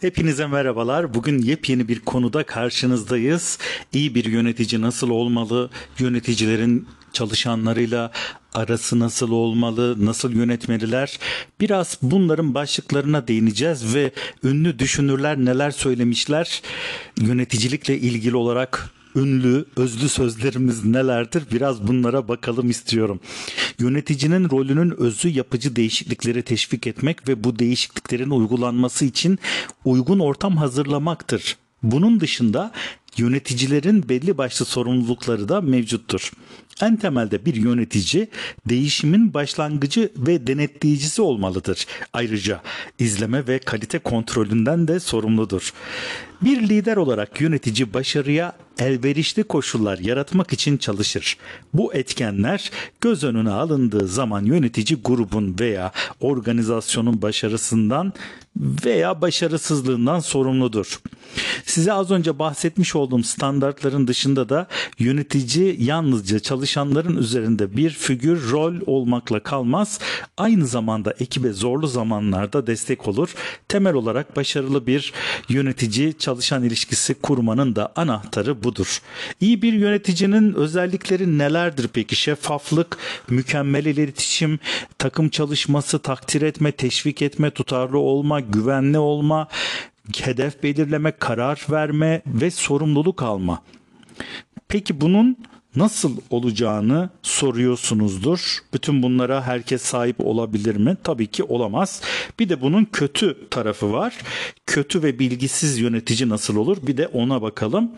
Hepinize merhabalar. Bugün yepyeni bir konuda karşınızdayız. İyi bir yönetici nasıl olmalı? Yöneticilerin çalışanlarıyla arası nasıl olmalı? Nasıl yönetmeliler? Biraz bunların başlıklarına değineceğiz ve ünlü düşünürler neler söylemişler? Yöneticilikle ilgili olarak ünlü, özlü sözlerimiz nelerdir? Biraz bunlara bakalım istiyorum. Yöneticinin rolünün özü yapıcı değişiklikleri teşvik etmek ve bu değişikliklerin uygulanması için uygun ortam hazırlamaktır. Bunun dışında yöneticilerin belli başlı sorumlulukları da mevcuttur. En temelde bir yönetici değişimin başlangıcı ve denetleyicisi olmalıdır. Ayrıca izleme ve kalite kontrolünden de sorumludur. Bir lider olarak yönetici başarıya elverişli koşullar yaratmak için çalışır. Bu etkenler göz önüne alındığı zaman yönetici grubun veya organizasyonun başarısından veya başarısızlığından sorumludur. Size az önce bahsetmiş olduğum standartların dışında da yönetici yalnızca çalışanların üzerinde bir figür rol olmakla kalmaz. Aynı zamanda ekibe zorlu zamanlarda destek olur. Temel olarak başarılı bir yönetici çalışan ilişkisi kurmanın da anahtarı budur. İyi bir yöneticinin özellikleri nelerdir peki? Şeffaflık, mükemmel iletişim, takım çalışması, takdir etme, teşvik etme, tutarlı olma, güvenli olma, hedef belirleme, karar verme ve sorumluluk alma. Peki bunun nasıl olacağını soruyorsunuzdur. Bütün bunlara herkes sahip olabilir mi? Tabii ki olamaz. Bir de bunun kötü tarafı var. Kötü ve bilgisiz yönetici nasıl olur? Bir de ona bakalım.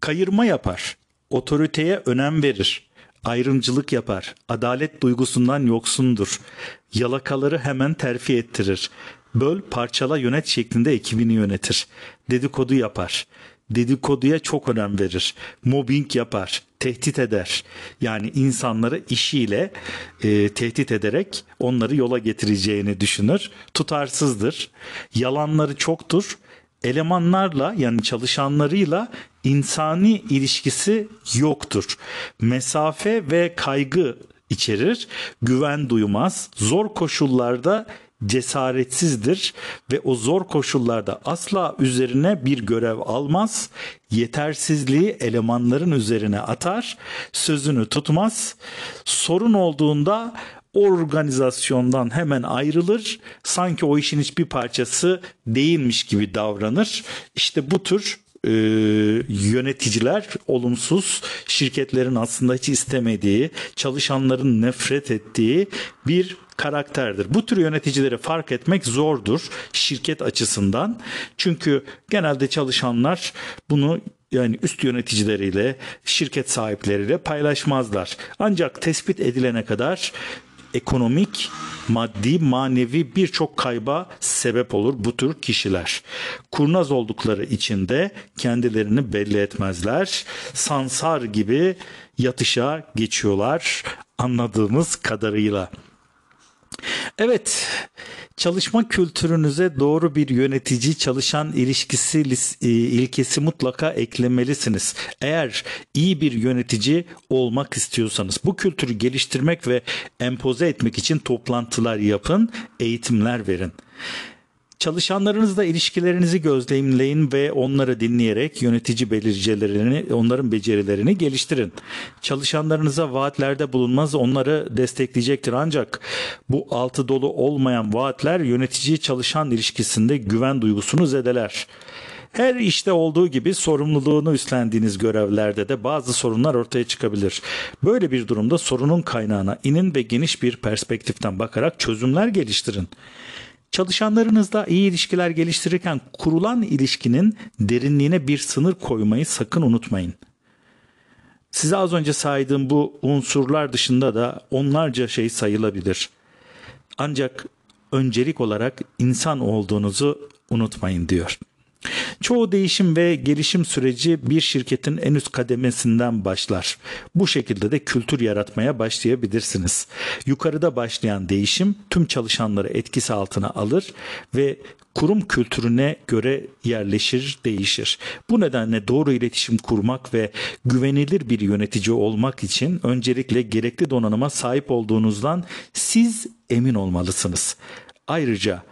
Kayırma yapar. Otoriteye önem verir. Ayrımcılık yapar. Adalet duygusundan yoksundur. Yalakaları hemen terfi ettirir. Böl, parçala, yönet şeklinde ekibini yönetir. Dedikodu yapar dedikoduya çok önem verir. Mobbing yapar, tehdit eder. Yani insanları işiyle e, tehdit ederek onları yola getireceğini düşünür. Tutarsızdır. Yalanları çoktur. Elemanlarla yani çalışanlarıyla insani ilişkisi yoktur. Mesafe ve kaygı içerir. Güven duymaz. Zor koşullarda cesaretsizdir ve o zor koşullarda asla üzerine bir görev almaz, yetersizliği elemanların üzerine atar, sözünü tutmaz, sorun olduğunda organizasyondan hemen ayrılır, sanki o işin hiçbir parçası değilmiş gibi davranır. İşte bu tür e, yöneticiler olumsuz şirketlerin aslında hiç istemediği, çalışanların nefret ettiği bir karakterdir. Bu tür yöneticileri fark etmek zordur şirket açısından. Çünkü genelde çalışanlar bunu yani üst yöneticileriyle, şirket sahipleriyle paylaşmazlar. Ancak tespit edilene kadar ekonomik, maddi, manevi birçok kayba sebep olur bu tür kişiler. Kurnaz oldukları için de kendilerini belli etmezler. Sansar gibi yatışa geçiyorlar anladığımız kadarıyla. Evet, çalışma kültürünüze doğru bir yönetici çalışan ilişkisi e, ilkesi mutlaka eklemelisiniz. Eğer iyi bir yönetici olmak istiyorsanız bu kültürü geliştirmek ve empoze etmek için toplantılar yapın, eğitimler verin. Çalışanlarınızla ilişkilerinizi gözlemleyin ve onları dinleyerek yönetici belircilerini, onların becerilerini geliştirin. Çalışanlarınıza vaatlerde bulunmaz onları destekleyecektir ancak bu altı dolu olmayan vaatler yönetici çalışan ilişkisinde güven duygusunu zedeler. Her işte olduğu gibi sorumluluğunu üstlendiğiniz görevlerde de bazı sorunlar ortaya çıkabilir. Böyle bir durumda sorunun kaynağına inin ve geniş bir perspektiften bakarak çözümler geliştirin. Çalışanlarınızla iyi ilişkiler geliştirirken kurulan ilişkinin derinliğine bir sınır koymayı sakın unutmayın. Size az önce saydığım bu unsurlar dışında da onlarca şey sayılabilir. Ancak öncelik olarak insan olduğunuzu unutmayın diyor. Çoğu değişim ve gelişim süreci bir şirketin en üst kademesinden başlar. Bu şekilde de kültür yaratmaya başlayabilirsiniz. Yukarıda başlayan değişim tüm çalışanları etkisi altına alır ve kurum kültürüne göre yerleşir, değişir. Bu nedenle doğru iletişim kurmak ve güvenilir bir yönetici olmak için öncelikle gerekli donanıma sahip olduğunuzdan siz emin olmalısınız. Ayrıca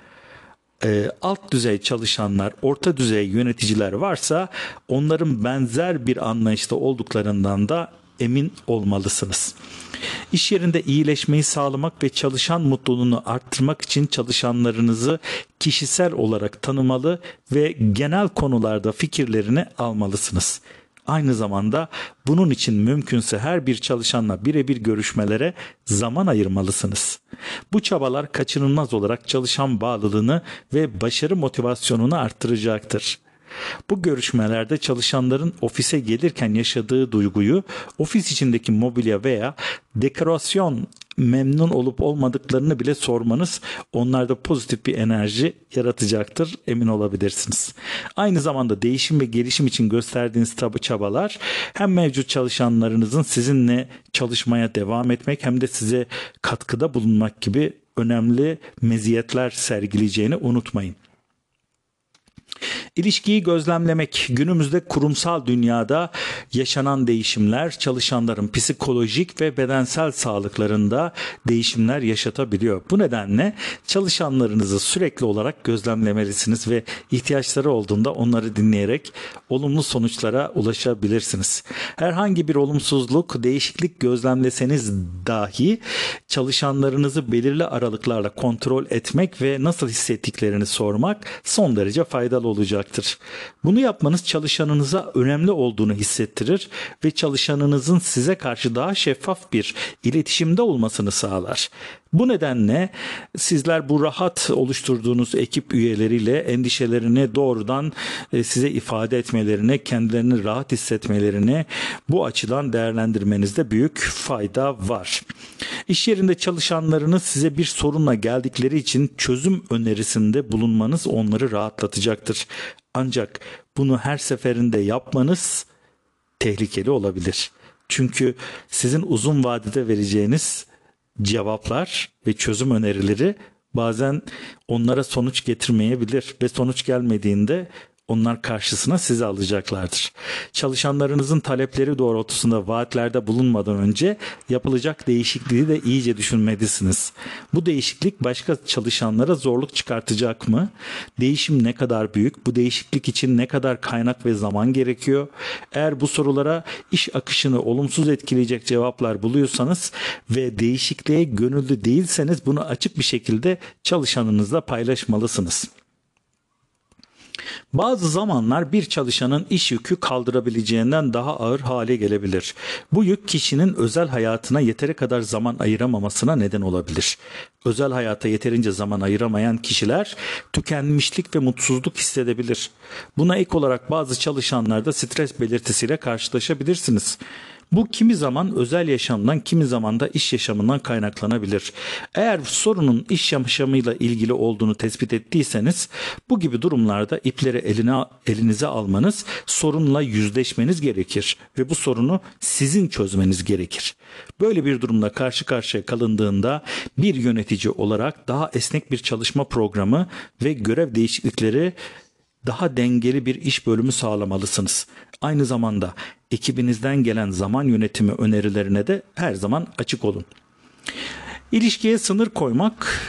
e, alt düzey çalışanlar, orta düzey yöneticiler varsa onların benzer bir anlayışta olduklarından da emin olmalısınız. İş yerinde iyileşmeyi sağlamak ve çalışan mutluluğunu arttırmak için çalışanlarınızı kişisel olarak tanımalı ve genel konularda fikirlerini almalısınız. Aynı zamanda bunun için mümkünse her bir çalışanla birebir görüşmelere zaman ayırmalısınız. Bu çabalar kaçınılmaz olarak çalışan bağlılığını ve başarı motivasyonunu arttıracaktır. Bu görüşmelerde çalışanların ofise gelirken yaşadığı duyguyu ofis içindeki mobilya veya dekorasyon memnun olup olmadıklarını bile sormanız onlarda pozitif bir enerji yaratacaktır emin olabilirsiniz. Aynı zamanda değişim ve gelişim için gösterdiğiniz tabi çabalar hem mevcut çalışanlarınızın sizinle çalışmaya devam etmek hem de size katkıda bulunmak gibi önemli meziyetler sergileyeceğini unutmayın. İlişkiyi gözlemlemek günümüzde kurumsal dünyada yaşanan değişimler çalışanların psikolojik ve bedensel sağlıklarında değişimler yaşatabiliyor. Bu nedenle çalışanlarınızı sürekli olarak gözlemlemelisiniz ve ihtiyaçları olduğunda onları dinleyerek olumlu sonuçlara ulaşabilirsiniz. Herhangi bir olumsuzluk, değişiklik gözlemleseniz dahi çalışanlarınızı belirli aralıklarla kontrol etmek ve nasıl hissettiklerini sormak son derece faydalı olacaktır. Bunu yapmanız çalışanınıza önemli olduğunu hissettirir ve çalışanınızın size karşı daha şeffaf bir iletişimde olmasını sağlar. Bu nedenle sizler bu rahat oluşturduğunuz ekip üyeleriyle endişelerini doğrudan e, size ifade etmelerine, kendilerini rahat hissetmelerine bu açıdan değerlendirmenizde büyük fayda var. İş yerinde çalışanlarınız size bir sorunla geldikleri için çözüm önerisinde bulunmanız onları rahatlatacaktır. Ancak bunu her seferinde yapmanız tehlikeli olabilir. Çünkü sizin uzun vadede vereceğiniz cevaplar ve çözüm önerileri bazen onlara sonuç getirmeyebilir ve sonuç gelmediğinde onlar karşısına sizi alacaklardır. Çalışanlarınızın talepleri doğrultusunda vaatlerde bulunmadan önce yapılacak değişikliği de iyice düşünmelisiniz. Bu değişiklik başka çalışanlara zorluk çıkartacak mı? Değişim ne kadar büyük? Bu değişiklik için ne kadar kaynak ve zaman gerekiyor? Eğer bu sorulara iş akışını olumsuz etkileyecek cevaplar buluyorsanız ve değişikliğe gönüllü değilseniz bunu açık bir şekilde çalışanınızla paylaşmalısınız. Bazı zamanlar bir çalışanın iş yükü kaldırabileceğinden daha ağır hale gelebilir. Bu yük kişinin özel hayatına yeteri kadar zaman ayıramamasına neden olabilir. Özel hayata yeterince zaman ayıramayan kişiler tükenmişlik ve mutsuzluk hissedebilir. Buna ek olarak bazı çalışanlarda stres belirtisiyle karşılaşabilirsiniz. Bu kimi zaman özel yaşamdan kimi zaman da iş yaşamından kaynaklanabilir. Eğer sorunun iş yaşamıyla ilgili olduğunu tespit ettiyseniz bu gibi durumlarda ipleri eline, elinize almanız sorunla yüzleşmeniz gerekir ve bu sorunu sizin çözmeniz gerekir. Böyle bir durumda karşı karşıya kalındığında bir yönetici olarak daha esnek bir çalışma programı ve görev değişiklikleri daha dengeli bir iş bölümü sağlamalısınız. Aynı zamanda ekibinizden gelen zaman yönetimi önerilerine de her zaman açık olun. İlişkiye sınır koymak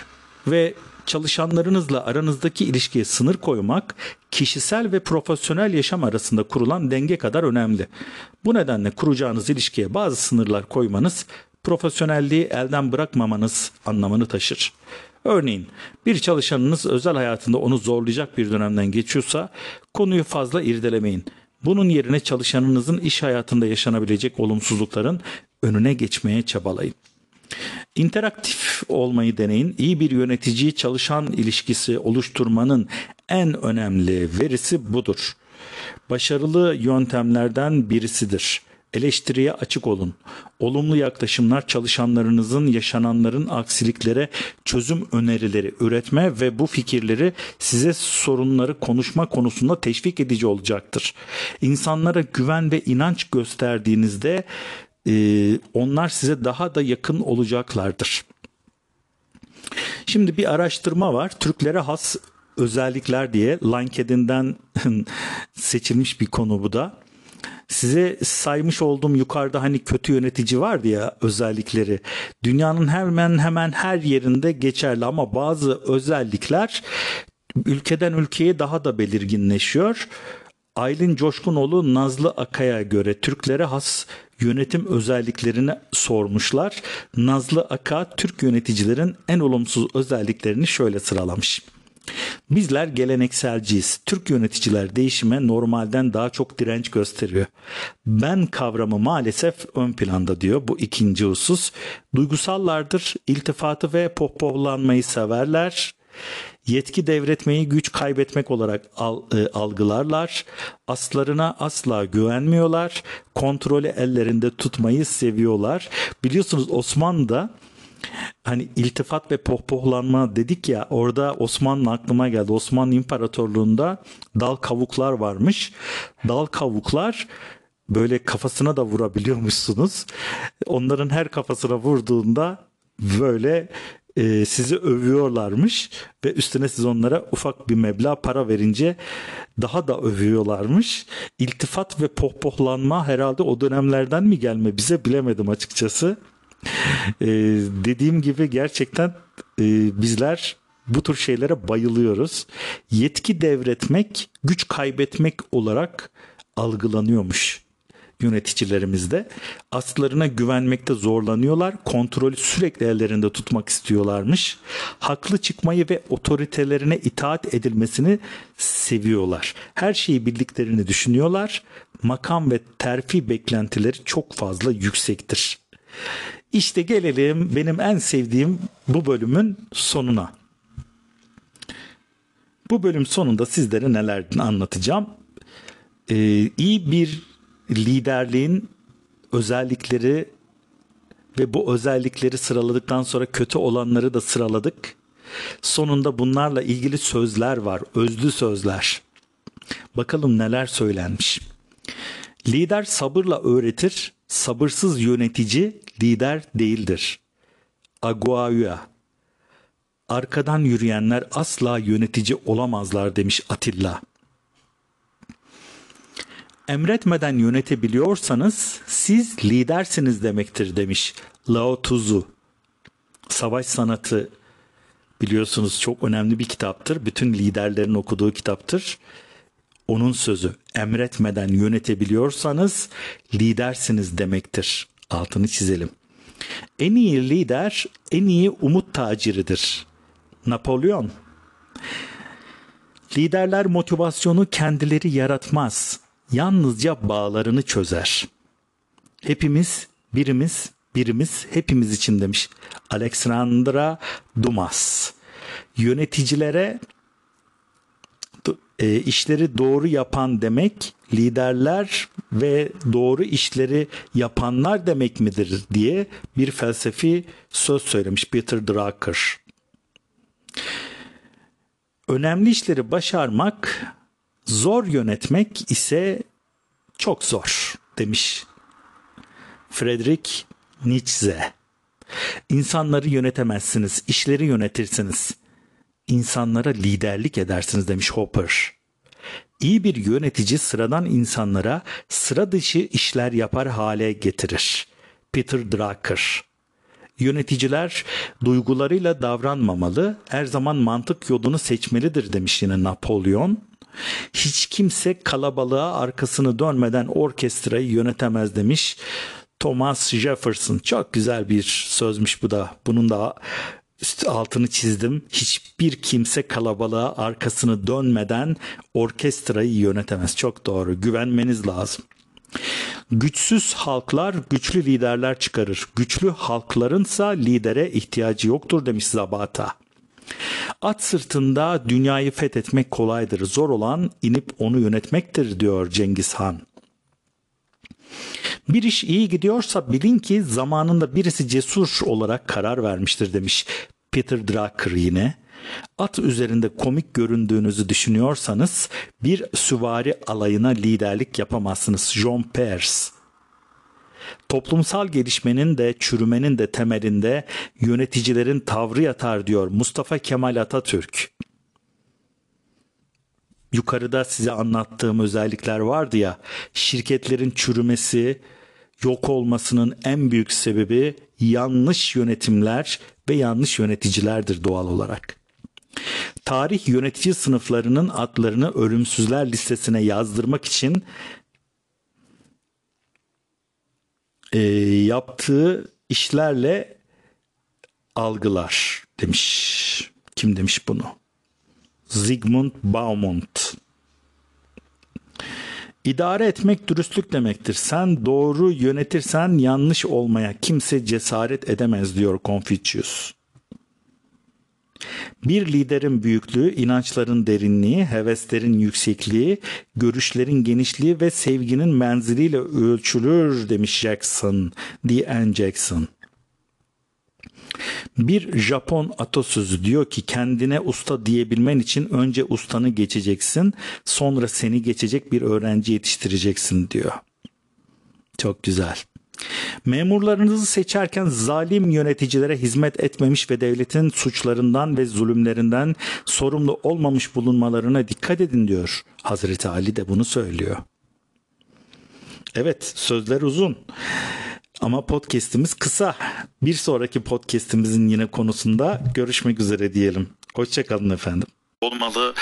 ve çalışanlarınızla aranızdaki ilişkiye sınır koymak kişisel ve profesyonel yaşam arasında kurulan denge kadar önemli. Bu nedenle kuracağınız ilişkiye bazı sınırlar koymanız profesyonelliği elden bırakmamanız anlamını taşır. Örneğin bir çalışanınız özel hayatında onu zorlayacak bir dönemden geçiyorsa konuyu fazla irdelemeyin. Bunun yerine çalışanınızın iş hayatında yaşanabilecek olumsuzlukların önüne geçmeye çabalayın. İnteraktif olmayı deneyin. İyi bir yönetici çalışan ilişkisi oluşturmanın en önemli verisi budur. Başarılı yöntemlerden birisidir. Eleştiriye açık olun. Olumlu yaklaşımlar çalışanlarınızın yaşananların aksiliklere çözüm önerileri üretme ve bu fikirleri size sorunları konuşma konusunda teşvik edici olacaktır. İnsanlara güven ve inanç gösterdiğinizde e, onlar size daha da yakın olacaklardır. Şimdi bir araştırma var. Türklere has özellikler diye LinkedIn'den seçilmiş bir konu bu da size saymış olduğum yukarıda hani kötü yönetici vardı ya özellikleri. Dünyanın hemen hemen her yerinde geçerli ama bazı özellikler ülkeden ülkeye daha da belirginleşiyor. Aylin Coşkunoğlu Nazlı Akay'a göre Türklere has yönetim özelliklerini sormuşlar. Nazlı Aka Türk yöneticilerin en olumsuz özelliklerini şöyle sıralamış. Bizler gelenekselciyiz. Türk yöneticiler değişime normalden daha çok direnç gösteriyor. Ben kavramı maalesef ön planda diyor. Bu ikinci husus. Duygusallardır. iltifatı ve pohpohlanmayı severler. Yetki devretmeyi güç kaybetmek olarak e, algılarlar. Aslarına asla güvenmiyorlar. Kontrolü ellerinde tutmayı seviyorlar. Biliyorsunuz Osmanlı'da hani iltifat ve pohpohlanma dedik ya orada Osmanlı aklıma geldi. Osmanlı İmparatorluğu'nda dal kavuklar varmış. Dal kavuklar böyle kafasına da vurabiliyormuşsunuz. Onların her kafasına vurduğunda böyle e, sizi övüyorlarmış ve üstüne siz onlara ufak bir meblağ para verince daha da övüyorlarmış. İltifat ve pohpohlanma herhalde o dönemlerden mi gelme bize bilemedim açıkçası. E, dediğim gibi gerçekten e, bizler bu tür şeylere bayılıyoruz. Yetki devretmek, güç kaybetmek olarak algılanıyormuş yöneticilerimizde. Aslarına güvenmekte zorlanıyorlar. Kontrolü sürekli ellerinde tutmak istiyorlarmış. Haklı çıkmayı ve otoritelerine itaat edilmesini seviyorlar. Her şeyi bildiklerini düşünüyorlar. Makam ve terfi beklentileri çok fazla yüksektir. İşte gelelim benim en sevdiğim bu bölümün sonuna. Bu bölüm sonunda sizlere neler anlatacağım. Ee, iyi bir liderliğin özellikleri ve bu özellikleri sıraladıktan sonra kötü olanları da sıraladık. Sonunda bunlarla ilgili sözler var, özlü sözler. Bakalım neler söylenmiş. Lider sabırla öğretir, sabırsız yönetici lider değildir. Aguaya Arkadan yürüyenler asla yönetici olamazlar demiş Atilla. Emretmeden yönetebiliyorsanız siz lidersiniz demektir demiş Lao Tzu. Savaş sanatı biliyorsunuz çok önemli bir kitaptır. Bütün liderlerin okuduğu kitaptır. Onun sözü emretmeden yönetebiliyorsanız lidersiniz demektir. Altını çizelim. En iyi lider en iyi umut taciridir. Napolyon Liderler motivasyonu kendileri yaratmaz yalnızca bağlarını çözer. Hepimiz, birimiz, birimiz hepimiz için demiş Alexandra Dumas. Yöneticilere e, işleri doğru yapan demek liderler ve doğru işleri yapanlar demek midir diye bir felsefi söz söylemiş Peter Drucker. Önemli işleri başarmak Zor yönetmek ise çok zor demiş Friedrich Nietzsche. İnsanları yönetemezsiniz, işleri yönetirsiniz. İnsanlara liderlik edersiniz demiş Hopper. İyi bir yönetici sıradan insanlara sıra dışı işler yapar hale getirir. Peter Drucker Yöneticiler duygularıyla davranmamalı, her zaman mantık yolunu seçmelidir demiş yine Napolyon. Hiç kimse kalabalığa arkasını dönmeden orkestrayı yönetemez demiş. Thomas Jefferson çok güzel bir sözmüş bu da. Bunun da altını çizdim. Hiçbir kimse kalabalığa arkasını dönmeden orkestrayı yönetemez. Çok doğru. Güvenmeniz lazım. Güçsüz halklar güçlü liderler çıkarır. Güçlü halklarınsa lidere ihtiyacı yoktur demiş Zabata. At sırtında dünyayı fethetmek kolaydır. Zor olan inip onu yönetmektir diyor Cengiz Han. Bir iş iyi gidiyorsa bilin ki zamanında birisi cesur olarak karar vermiştir demiş Peter Drucker yine. At üzerinde komik göründüğünüzü düşünüyorsanız bir süvari alayına liderlik yapamazsınız. John Peirce Toplumsal gelişmenin de çürümenin de temelinde yöneticilerin tavrı yatar diyor Mustafa Kemal Atatürk. Yukarıda size anlattığım özellikler vardı ya şirketlerin çürümesi, yok olmasının en büyük sebebi yanlış yönetimler ve yanlış yöneticilerdir doğal olarak. Tarih yönetici sınıflarının adlarını ölümsüzler listesine yazdırmak için e, yaptığı işlerle algılar demiş. Kim demiş bunu? Zygmunt Baumont. İdare etmek dürüstlük demektir. Sen doğru yönetirsen yanlış olmaya kimse cesaret edemez diyor Confucius. Bir liderin büyüklüğü, inançların derinliği, heveslerin yüksekliği, görüşlerin genişliği ve sevginin menziliyle ölçülür demiş Jackson, D.N. Jackson. Bir Japon atasözü diyor ki kendine usta diyebilmen için önce ustanı geçeceksin, sonra seni geçecek bir öğrenci yetiştireceksin diyor. Çok güzel. Memurlarınızı seçerken zalim yöneticilere hizmet etmemiş ve devletin suçlarından ve zulümlerinden sorumlu olmamış bulunmalarına dikkat edin diyor. Hazreti Ali de bunu söylüyor. Evet sözler uzun. Ama podcast'imiz kısa. Bir sonraki podcast'imizin yine konusunda görüşmek üzere diyelim. Hoşçakalın efendim. Olmalı